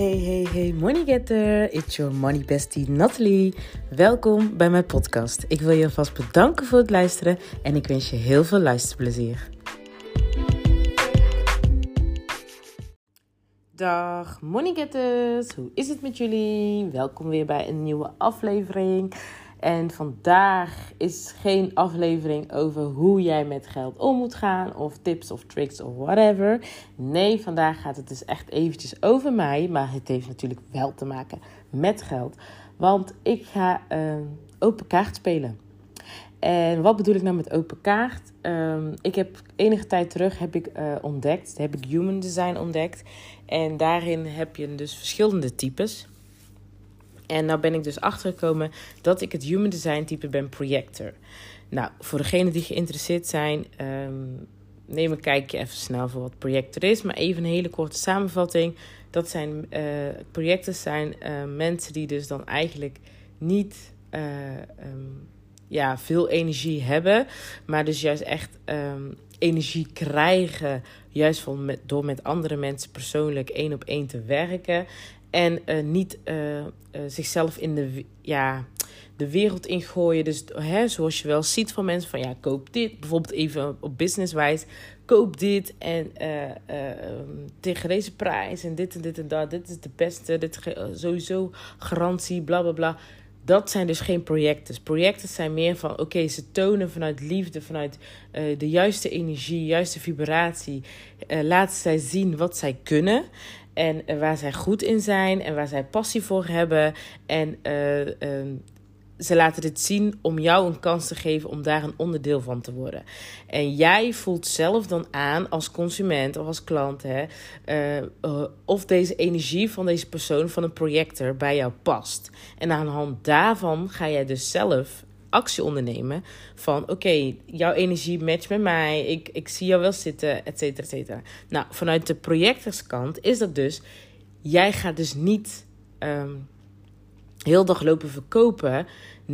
Hey, hey, hey, money getter. It's your money bestie Natalie. Welkom bij mijn podcast. Ik wil je alvast bedanken voor het luisteren en ik wens je heel veel luisterplezier. Dag money getters, hoe is het met jullie? Welkom weer bij een nieuwe aflevering. En vandaag is geen aflevering over hoe jij met geld om moet gaan, of tips of tricks of whatever. Nee, vandaag gaat het dus echt eventjes over mij, maar het heeft natuurlijk wel te maken met geld. Want ik ga uh, open kaart spelen. En wat bedoel ik nou met open kaart? Um, ik heb enige tijd terug heb ik uh, ontdekt, heb ik human design ontdekt. En daarin heb je dus verschillende types. En nou ben ik dus achtergekomen dat ik het human design type ben projector. Nou, voor degenen die geïnteresseerd zijn, um, neem een kijkje even snel voor wat projector is. Maar even een hele korte samenvatting. Dat zijn uh, projectors zijn uh, mensen die dus dan eigenlijk niet uh, um, ja, veel energie hebben, maar dus juist echt um, energie krijgen, juist van door met andere mensen persoonlijk één op één te werken. En uh, niet uh, uh, zichzelf in de, ja, de wereld ingooien. Dus hè, zoals je wel ziet van mensen van ja, koop dit. Bijvoorbeeld even op businesswijs. Koop dit en tegen deze prijs en dit en dit en dat. Dit is de beste. Dit sowieso garantie, bla bla bla. Dat zijn dus geen projecten. Projecten zijn meer van oké, ze tonen vanuit liefde, vanuit de juiste energie, juiste vibratie. Uh, laten zij zien wat zij kunnen. En waar zij goed in zijn en waar zij passie voor hebben. En ze laten dit zien om jou een kans te geven om daar een onderdeel van te worden. En jij voelt zelf dan aan als consument of als klant hè, uh, uh, of deze energie van deze persoon, van een projector, bij jou past. En aan de hand daarvan ga jij dus zelf actie ondernemen van oké, jouw energie matcht met mij, ik, ik zie jou wel zitten, et cetera, et cetera. Nou, vanuit de projectorskant is dat dus, jij gaat dus niet... Um, heel dag lopen verkopen.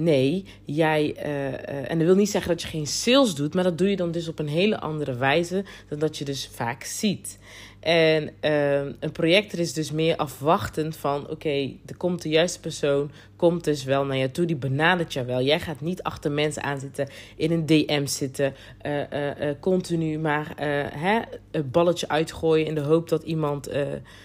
Nee, jij. Uh, uh, en dat wil niet zeggen dat je geen sales doet, maar dat doe je dan dus op een hele andere wijze dan dat je dus vaak ziet. En uh, een projector is dus meer afwachtend van: oké, er komt de juiste persoon, komt dus wel naar je toe, die benadert jou wel. Jij gaat niet achter mensen aan zitten, in een DM zitten, uh, continu maar hè, een balletje uitgooien in de hoop dat iemand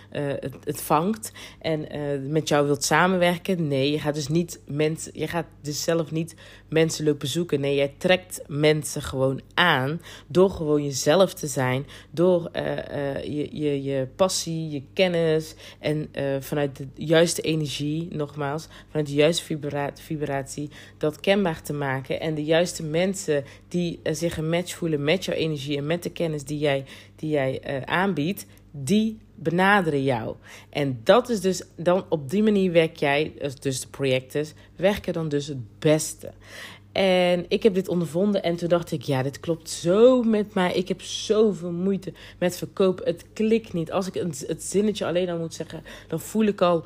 het, het, vangt en met jou wilt samenwerken. Nee, je gaat dus niet mensen, je gaat dus zelf niet mensen lopen zoeken. Nee, jij trekt mensen gewoon aan door gewoon jezelf te zijn, door je, je, je passie, je kennis en vanuit de juiste energie, nogmaals, vanuit de juiste vibratie, dat kenbaar te maken. En de juiste mensen die zich een match voelen met jouw energie en met de kennis die jij, die jij aanbiedt, die benaderen jou. En dat is dus dan op die manier werk jij, dus de projecten, werken dan dus het beste. En ik heb dit ondervonden en toen dacht ik, ja, dit klopt zo met mij. Ik heb zoveel moeite met verkopen. Het klikt niet. Als ik het zinnetje alleen al moet zeggen, dan voel ik al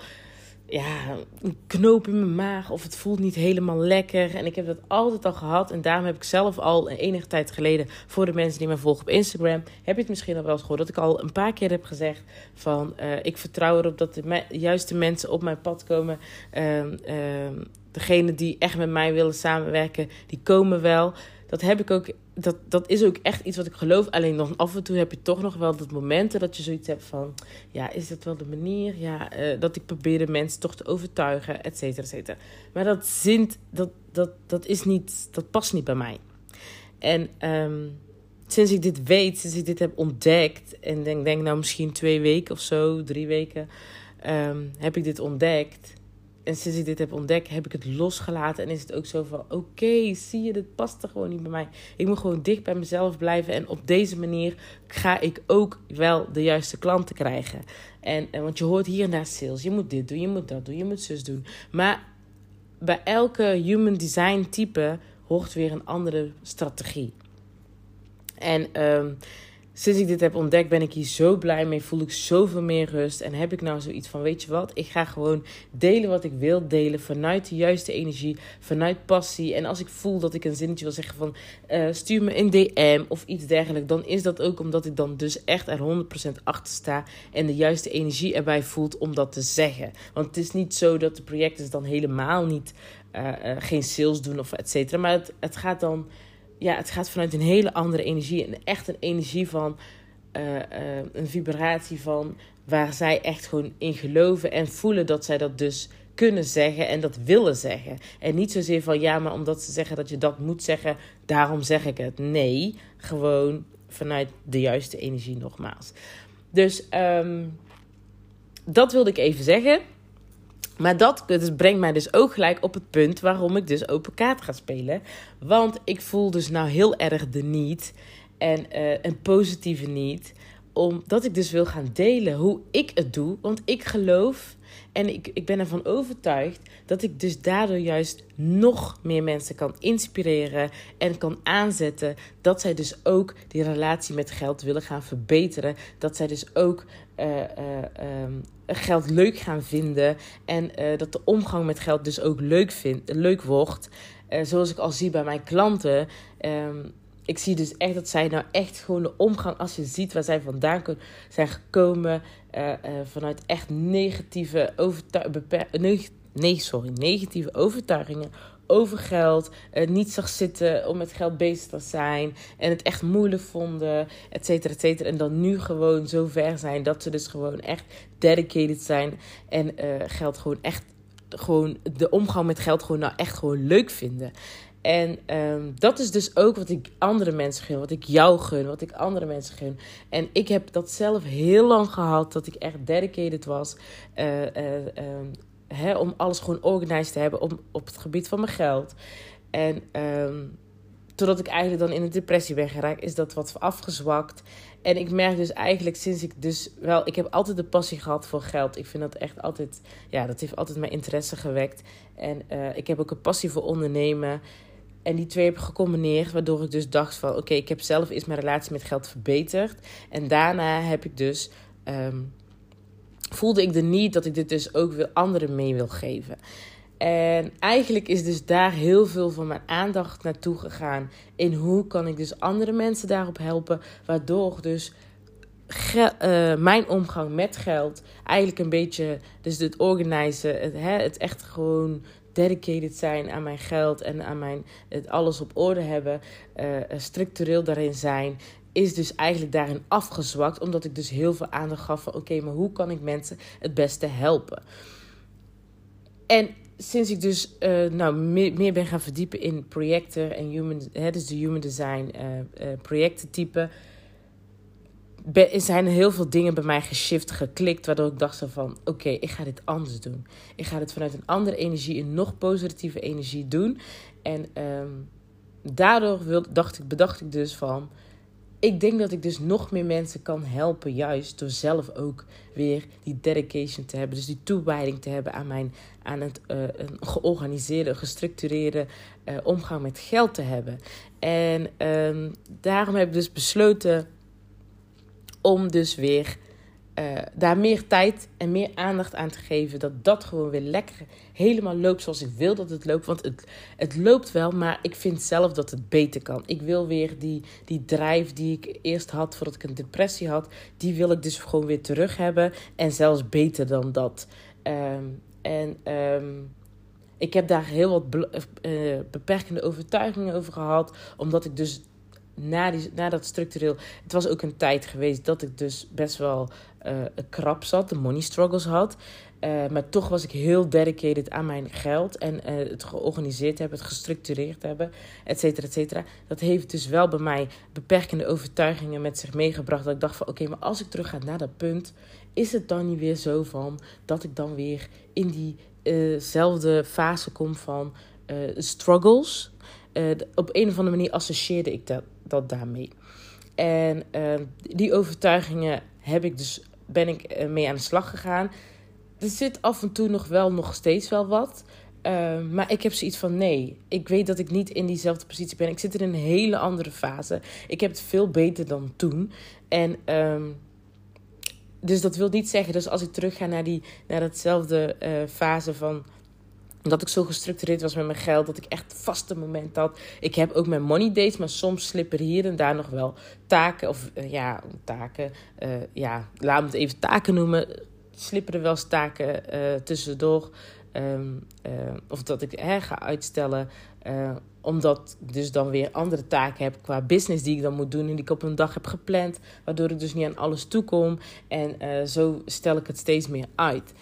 ja, een knoop in mijn maag of het voelt niet helemaal lekker. En ik heb dat altijd al gehad. En daarom heb ik zelf al een enige tijd geleden, voor de mensen die mij volgen op Instagram, heb je het misschien al wel eens gehoord, dat ik al een paar keer heb gezegd van uh, ik vertrouw erop dat de me juiste mensen op mijn pad komen. Uh, degene die echt met mij willen samenwerken, die komen wel dat heb ik ook. Dat, dat is ook echt iets wat ik geloof. Alleen nog af en toe heb je toch nog wel dat momenten dat je zoiets hebt van. Ja, is dat wel de manier? Ja, uh, dat ik probeer de mensen toch te overtuigen, et cetera, et cetera. Maar dat zint, dat, dat, dat is niet. Dat past niet bij mij. En um, sinds ik dit weet, sinds ik dit heb ontdekt. En denk, denk nou misschien twee weken of zo, drie weken. Um, heb ik dit ontdekt en sinds ik dit heb ontdekt, heb ik het losgelaten. En is het ook zo van: oké, zie je, dit past er gewoon niet bij mij. Ik moet gewoon dicht bij mezelf blijven. En op deze manier ga ik ook wel de juiste klanten krijgen. En, en want je hoort hier en sales. Je moet dit doen, je moet dat doen, je moet zus doen. Maar bij elke human design type hoort weer een andere strategie. En um, sinds ik dit heb ontdekt, ben ik hier zo blij mee. Voel ik zoveel meer rust. En heb ik nou zoiets van: weet je wat? Ik ga gewoon delen wat ik wil delen. Vanuit de juiste energie, vanuit passie. En als ik voel dat ik een zinnetje wil zeggen van: uh, stuur me een DM of iets dergelijks. Dan is dat ook omdat ik dan dus echt er 100% achter sta. En de juiste energie erbij voelt om dat te zeggen. Want het is niet zo dat de projecten dan helemaal niet. Uh, uh, geen sales doen of et cetera. Maar het, het gaat dan ja, het gaat vanuit een hele andere energie. En echt een energie van, uh, uh, een vibratie van waar zij echt gewoon in geloven en voelen dat zij dat dus kunnen zeggen en dat willen zeggen. En niet zozeer van ja, maar omdat ze zeggen dat je dat moet zeggen, daarom zeg ik het. Nee, gewoon vanuit de juiste energie nogmaals. Dus um, dat wilde ik even zeggen. Maar dat dus brengt mij dus ook gelijk op het punt waarom ik dus open kaart ga spelen. Want ik voel dus nou heel erg de niet en uh, een positieve niet. Omdat ik dus wil gaan delen hoe ik het doe. Want ik geloof en ik, ik ben ervan overtuigd dat ik dus daardoor juist nog meer mensen kan inspireren en kan aanzetten. Dat zij dus ook die relatie met geld willen gaan verbeteren. Dat zij dus ook uh, uh, um, geld leuk gaan vinden. En uh, dat de omgang met geld dus ook leuk, vind, leuk wordt. zoals ik al zie bij mijn klanten. Um, ik zie dus echt dat zij nou echt gewoon de omgang, als je ziet waar zij vandaan zijn gekomen, uh, vanuit echt negatieve overtuigingen, nee, sorry, negatieve overtuigingen over geld, uh, niet zag zitten om met geld bezig te zijn en het echt moeilijk vonden, et cetera, et cetera. En dan nu gewoon zo ver zijn dat ze dus gewoon echt dedicated zijn en geld gewoon echt, gewoon de omgang met geld gewoon nou echt gewoon leuk vinden. En um, dat is dus ook wat ik andere mensen gun, wat ik jou gun, wat ik andere mensen gun. En ik heb dat zelf heel lang gehad, dat ik echt dedicated was uh, um, hè, om alles gewoon organized te hebben op, op het gebied van mijn geld. En um, totdat ik eigenlijk dan in een depressie ben geraakt, is dat wat afgezwakt. En ik merk dus eigenlijk sinds ik dus wel, ik heb altijd de passie gehad voor geld. Ik vind dat echt altijd, ja, dat heeft altijd mijn interesse gewekt. En uh, ik heb ook een passie voor ondernemen. En die twee heb ik gecombineerd, waardoor ik dus dacht van... oké, ik heb zelf eerst mijn relatie met geld verbeterd. En daarna heb ik dus... Um, voelde ik de niet dat ik dit dus ook wil anderen mee wil geven. En eigenlijk is dus daar heel veel van mijn aandacht naartoe gegaan. In hoe kan ik dus andere mensen daarop helpen. Waardoor dus uh, mijn omgang met geld eigenlijk een beetje... Dus het organiseren, het, het echt gewoon dedicated zijn aan mijn geld en aan mijn, het alles op orde hebben, uh, structureel daarin zijn, is dus eigenlijk daarin afgezwakt. Omdat ik dus heel veel aandacht gaf van oké, maar hoe kan ik mensen het beste helpen? En sinds ik dus uh, nou, meer, meer, ben gaan verdiepen in projecten en human, hè, dus de human design uh, uh, projectentype zijn er heel veel dingen bij mij geshift, geklikt, waardoor ik dacht van, oké, ik ga dit anders doen. Ik ga dit vanuit een andere energie, een nog positieve energie doen. En um, daardoor wil, dacht ik, bedacht ik dus van, ik denk dat ik dus nog meer mensen kan helpen, juist door zelf ook weer die dedication te hebben. Dus die toewijding te hebben aan, mijn, aan het uh, een georganiseerde, gestructureerde uh, omgang met geld te hebben. En um, daarom heb ik dus besloten om dus weer uh, daar meer tijd en meer aandacht aan te geven. Dat dat gewoon weer lekker helemaal loopt zoals ik wil dat het loopt. Want het, het loopt wel, maar ik vind zelf dat het beter kan. Ik wil weer die, die drijf die ik eerst had voordat ik een depressie had. Die wil ik dus gewoon weer terug hebben. En zelfs beter dan dat. Um, en um, ik heb daar heel wat uh, beperkende overtuigingen over gehad. Omdat ik dus na, dat structureel. Het was ook een tijd geweest dat ik dus best wel uh, krap zat, de money struggles had. Uh, maar toch was ik heel dedicated aan mijn geld en uh, het georganiseerd hebben, het gestructureerd hebben, et cetera, et cetera. Dat heeft dus wel bij mij beperkende overtuigingen met zich meegebracht. Dat ik dacht van oké, maar als ik terug ga naar dat punt, is het dan niet weer zo van dat ik dan weer in diezelfde fase kom van struggles. Op een of andere manier associeerde ik dat dat daarmee. En uh, die overtuigingen heb ik dus, ben ik eh, mee aan de slag gegaan. Er zit af en toe nog wel nog steeds wel wat. Maar ik heb zoiets van nee. Ik weet dat ik niet in diezelfde positie ben. Ik zit in een hele andere fase. Ik heb het veel beter dan toen. En ehm, dus dat wil niet zeggen, dus als ik terug ga naar, die, naar datzelfde fase van dat ik zo gestructureerd was met mijn geld, dat ik echt vaste moment had. Ik heb ook mijn money dates, maar soms slippen hier en daar nog wel taken. Of uh, ja, taken. Uh, ja, laat me het even taken noemen. Slippen er wel eens taken tussendoor. Um, of dat ik ga uitstellen omdat ik dus dan weer andere taken heb qua business die ik dan moet doen. En die ik op een dag heb gepland. Waardoor ik dus niet aan alles toekom. En uh, zo stel ik het steeds meer uit.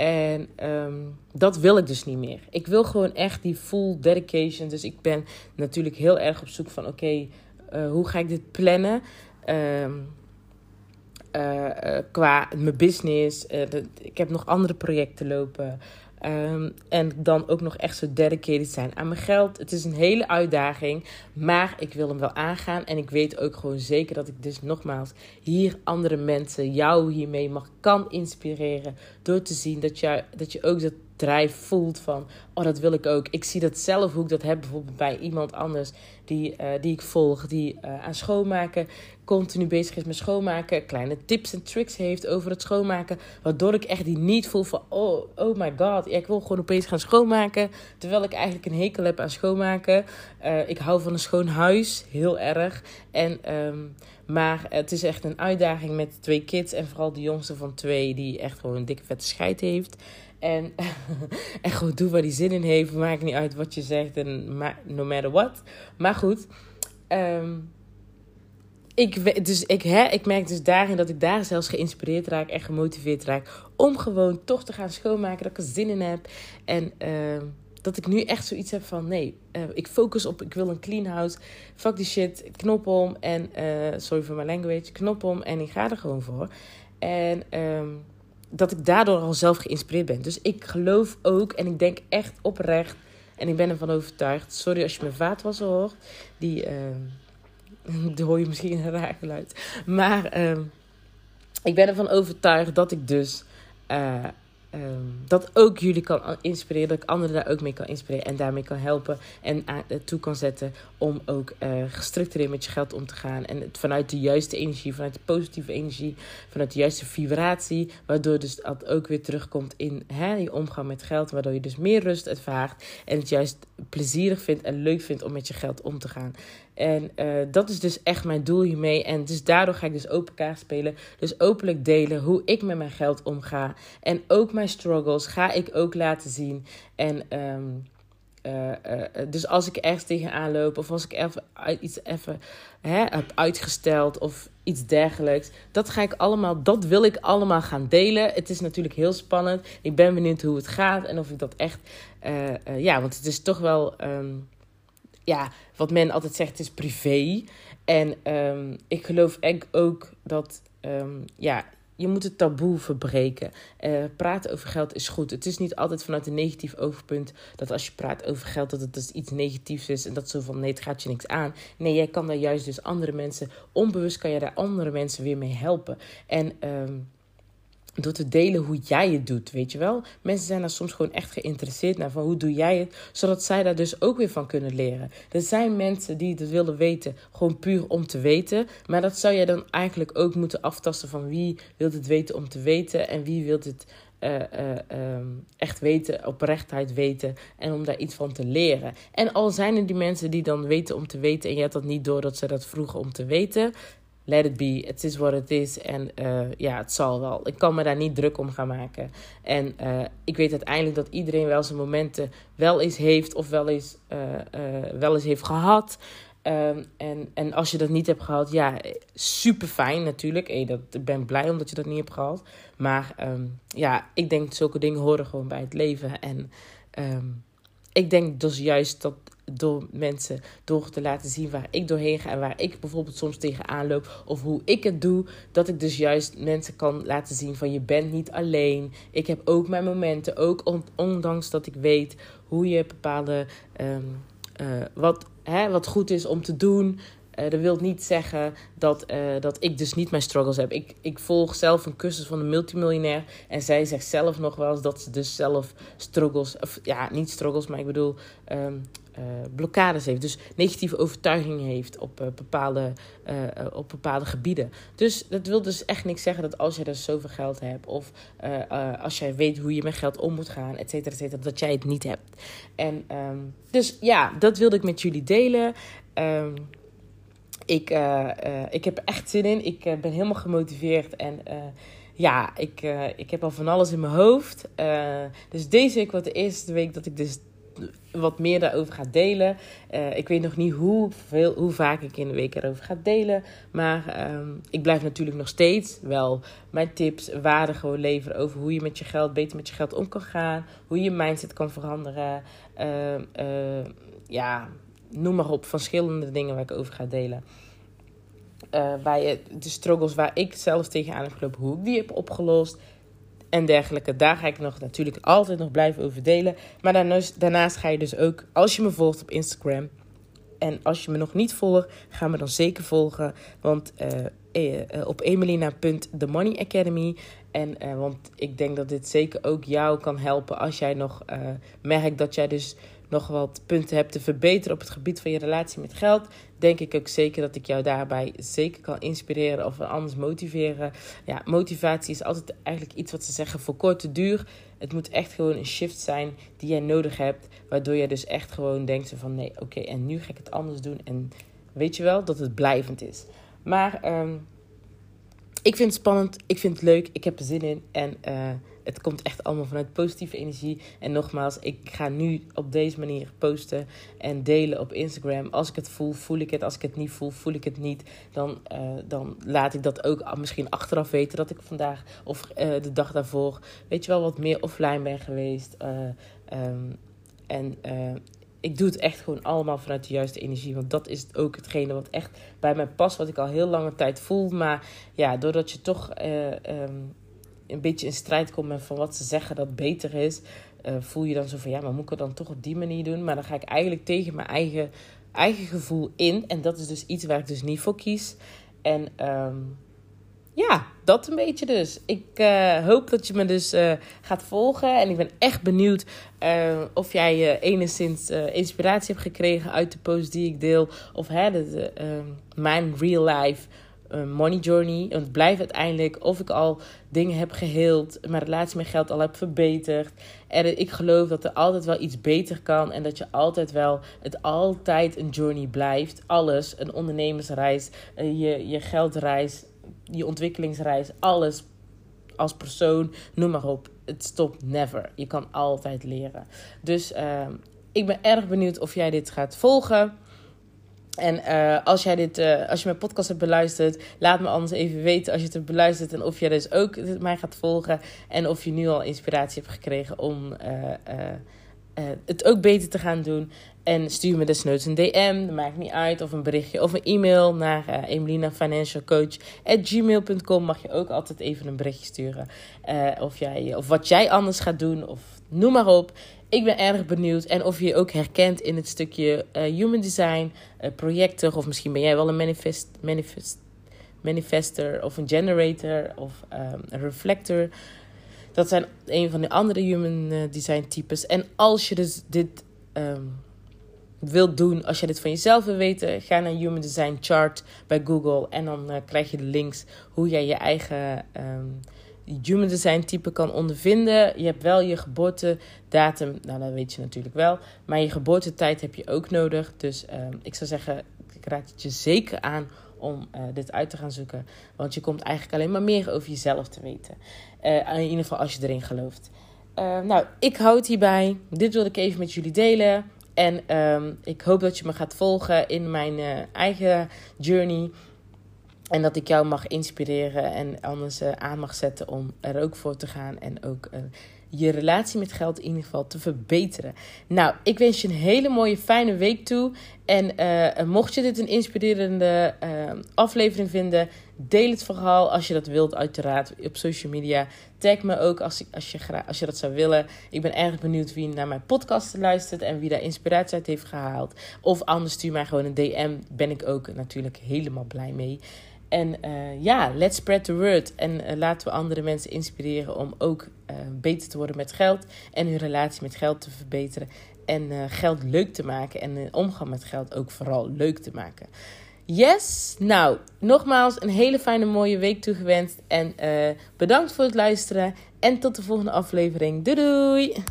En um, dat wil ik dus niet meer. Ik wil gewoon echt die full dedication. Dus ik ben natuurlijk heel erg op zoek van: oké, uh, hoe ga ik dit plannen? Um, uh, qua mijn business. Ik heb nog andere projecten lopen. Um, en dan ook nog echt zo dedicated zijn aan mijn geld. Het is een hele uitdaging, maar ik wil hem wel aangaan. En ik weet ook gewoon zeker dat ik dus nogmaals hier andere mensen, jou hiermee mag kan inspireren. Door te zien dat je, dat je ook dat drijf voelt van, oh dat wil ik ook. Ik zie dat zelf hoe ik dat heb bijvoorbeeld bij iemand anders die, uh, die ik volg, die uh, aan schoonmaken continu bezig is met schoonmaken, kleine tips en tricks heeft over het schoonmaken, waardoor ik echt die niet voel van, oh, oh my god, ik wil gewoon opeens gaan schoonmaken, terwijl ik eigenlijk een hekel heb aan schoonmaken. Uh, ik hou van een schoon huis, heel erg. En, um, maar het is echt een uitdaging met twee kids en vooral de jongste van twee die echt gewoon een dikke vette scheid heeft. En, en gewoon doe waar hij zin in heeft. Maakt niet uit wat je zegt. En no matter what. Maar goed. Um, ik, dus ik, hè, ik merk dus daarin dat ik daar zelfs geïnspireerd raak en gemotiveerd raak. Om gewoon toch te gaan schoonmaken. Dat ik er zin in heb. En uh, dat ik nu echt zoiets heb van nee, uh, ik focus op, ik wil een clean house. Fuck die shit, knop om. En uh, sorry voor mijn language, knop om. En ik ga er gewoon voor. En um, dat ik daardoor al zelf geïnspireerd ben. Dus ik geloof ook en ik denk echt oprecht. En ik ben ervan overtuigd. Sorry als je mijn vaatwasser hoort. Die, uh, die hoor je misschien een raar geluid. Maar uh, ik ben ervan overtuigd dat ik dus uh, Um, dat ook jullie kan inspireren, dat ik anderen daar ook mee kan inspireren en daarmee kan helpen en toe kan zetten om ook uh, gestructureerd met je geld om te gaan en het vanuit de juiste energie, vanuit de positieve energie, vanuit de juiste vibratie, waardoor dus dat ook weer terugkomt in hè, je omgang met geld, waardoor je dus meer rust ervaart en het juist plezierig vindt en leuk vindt om met je geld om te gaan. En uh, dat is dus echt mijn doel hiermee. En dus daardoor ga ik dus open kaart spelen. Dus openlijk delen hoe ik met mijn geld omga. En ook mijn struggles ga ik ook laten zien. En um, uh, uh, dus als ik ergens tegenaan loop of als ik even iets even hè, heb uitgesteld of iets dergelijks, dat ga ik allemaal, dat wil ik allemaal gaan delen. Het is natuurlijk heel spannend. Ik ben benieuwd hoe het gaat en of ik dat echt, ja, want het is toch wel. Um, ja, wat men altijd zegt, is privé. En um, ik geloof ook dat, um, ja, je moet het taboe verbreken. Uh, praten over geld is goed. Het is niet altijd vanuit een negatief overpunt dat als je praat over geld dat het dus iets negatiefs is en dat zo van nee, het gaat je niks aan. Nee, jij kan daar juist dus andere mensen, onbewust kan je daar andere mensen weer mee helpen. En um, door te delen hoe jij het doet, weet je wel. Mensen zijn daar soms gewoon echt geïnteresseerd naar van hoe doe jij het, zodat zij daar dus ook weer van kunnen leren. Er zijn mensen die het willen weten, gewoon puur om te weten, maar dat zou jij dan eigenlijk ook moeten aftasten van wie wil het weten om te weten en wie wil het uh, uh, um, echt weten, oprechtheid weten en om daar iets van te leren. En al zijn er die mensen die dan weten om te weten en je hebt dat niet door dat ze dat vroegen om te weten, let it be. Het is wat het is. En uh, ja, het zal wel. Ik kan me daar niet druk om gaan maken. En uh, ik weet uiteindelijk dat iedereen wel zijn momenten wel eens heeft of wel eens, uh, wel eens heeft gehad. Um, en, en als je dat niet hebt gehad, ja, super fijn natuurlijk. Hey, dat, ik ben blij omdat je dat niet hebt gehad. Maar um, ja, ik denk zulke dingen horen gewoon bij het leven. En um, ik denk dus juist dat door mensen door te laten zien waar ik doorheen ga en waar ik bijvoorbeeld soms tegenaan loop of hoe ik het doe, dat ik dus juist mensen kan laten zien van je bent niet alleen. Ik heb ook mijn momenten, ook ondanks dat ik weet hoe je bepaalde um, wat, hè, wat goed is om te doen. Dat wil niet zeggen dat, dat ik dus niet mijn struggles heb. Ik, ik volg zelf een cursus van een multimiljonair. En zij zegt zelf nog wel eens dat ze dus zelf struggles, of ja, niet struggles, maar ik bedoel ehm, uh, blokkades heeft. Dus negatieve overtuigingen heeft op, bepaalde, op bepaalde gebieden. Dus dat wil dus echt niks zeggen dat als je dus zoveel geld hebt... of als jij weet hoe je met geld om moet gaan, et cetera, et cetera... dat jij het niet hebt. En um, dus ja, dat wilde ik met jullie delen. Um, ik, ik heb echt zin in. Ik ben helemaal gemotiveerd en ja, ik, ik heb al van alles in mijn hoofd. dus deze week wordt de eerste week dat ik dus wat meer daarover ga delen. Ik weet nog niet hoe, veel, hoe vaak ik in de week erover ga delen. Maar um, ik blijf natuurlijk nog steeds wel mijn tips, waarden gewoon leveren over hoe je met je geld beter met je geld om kan gaan. Hoe je je mindset kan veranderen. Uh, ja, noem maar op. Verschillende dingen waar ik over ga delen. waar je, de struggles waar ik zelf tegenaan heb gelopen, hoe ik die heb opgelost en dergelijke. Daar ga ik nog natuurlijk altijd nog blijven over delen. Maar daarnaast, daarnaast ga je dus ook, als je me volgt op Instagram. En als je me nog niet volgt, ga me dan zeker volgen. Want uh, uh, op emelina.themoneyacademy. En want ik denk dat dit zeker ook jou kan helpen als jij nog merkt dat jij dus nog wat punten hebt te verbeteren op het gebied van je relatie met geld, denk ik ook zeker dat ik jou daarbij zeker kan inspireren of anders motiveren. Ja, motivatie is altijd eigenlijk iets wat ze zeggen voor korte duur. Het moet echt gewoon een shift zijn die jij nodig hebt, waardoor je dus echt gewoon denkt van nee, oké, en nu ga ik het anders doen. En weet je wel dat het blijvend is. Maar um, ik vind het spannend, ik vind het leuk, ik heb er zin in en uh, het komt echt allemaal vanuit positieve energie. En nogmaals, ik ga nu op deze manier posten en delen op Instagram. Als ik het voel, voel ik het. Als ik het niet voel, voel ik het niet. Dan, uh, dan laat ik dat ook misschien achteraf weten dat ik vandaag of uh, de dag daarvoor, weet je wel, wat meer offline ben geweest. Um, en ik doe het echt gewoon allemaal vanuit de juiste energie. Want dat is ook hetgene wat echt bij mij past. Wat ik al heel lange tijd voel. Maar ja, doordat je toch um, een beetje in strijd komt met van wat ze zeggen dat beter is. Uh, voel je dan zo van ja, maar moet ik het dan toch op die manier doen? Maar dan ga ik eigenlijk tegen mijn eigen, eigen gevoel in. En dat is dus iets waar ik dus niet voor kies. En um, ja, dat een beetje dus. Ik uh, hoop dat je me dus uh, gaat volgen. En ik ben echt benieuwd of jij enigszins inspiratie hebt gekregen uit de post die ik deel. Of hè, de, de, mijn real life money journey. Het blijft uiteindelijk of ik al dingen heb geheeld. Mijn relatie met geld al heb verbeterd. En ik geloof dat er altijd wel iets beter kan. En dat je altijd wel, het altijd een journey blijft. Alles, een ondernemersreis, je, je geldreis je ontwikkelingsreis, alles als persoon, noem maar op. Het stopt never. Je kan altijd leren. Dus uh, ik ben erg benieuwd of jij dit gaat volgen. En uh, als, jij dit, uh, als je mijn podcast hebt beluisterd, laat me anders even weten als je het hebt beluisterd. En of jij dus ook mij gaat volgen. En of je nu al inspiratie hebt gekregen om uh, het ook beter te gaan doen. En stuur me desnoods een DM, dat maakt niet uit. Of een berichtje of een e-mail naar uh, Emelina Financial Coach at gmail.com. Mag je ook altijd even een berichtje sturen. Of, jij, of wat jij anders gaat doen, of noem maar op. Ik ben erg benieuwd. En of je je ook herkent in het stukje uh, human design, projecten. Of misschien ben jij wel een manifest, manifest, manifester of een generator of um, een reflector. Dat zijn een van de andere human eh, design types. En als je dus dit um, wilt doen, als je dit van jezelf wil weten, ga naar Human Design Chart bij Google. En dan krijg je de links hoe jij je eigen um, human design type kan ondervinden. Je hebt wel je geboortedatum, nou dat weet je natuurlijk wel. Maar je geboortetijd heb je ook nodig. Dus um, ik zou zeggen, ik raad het je zeker aan om uh, dit uit te gaan zoeken. Want je komt eigenlijk alleen maar meer over jezelf te weten. Uh, in ieder geval als je erin gelooft. Uh, nou, ik houd hierbij. Dit wilde ik even met jullie delen. En um, ik hoop dat je me gaat volgen in mijn eigen journey. En dat ik jou mag inspireren en anders aan mag zetten om er ook voor te gaan. En ook je relatie met geld in ieder geval te verbeteren. Nou, ik wens je een hele mooie, fijne week toe. En uh, mocht je dit een inspirerende uh, aflevering vinden, deel het vooral als je dat wilt, uiteraard op social media. Tag me ook als, als, je, als je dat zou willen. Ik ben erg benieuwd wie naar mijn podcast luistert en wie daar inspiratie uit heeft gehaald. Of anders stuur mij gewoon een DM. Ben ik ook natuurlijk helemaal blij mee. En uh, ja, let's spread the word. En uh, laten we andere mensen inspireren om ook uh, beter te worden met geld. En hun relatie met geld te verbeteren. En geld leuk te maken. En de omgang met geld ook vooral leuk te maken. Yes, nou, nogmaals een hele fijne mooie week toegewenst. En bedankt voor het luisteren. En tot de volgende aflevering. Doei doei!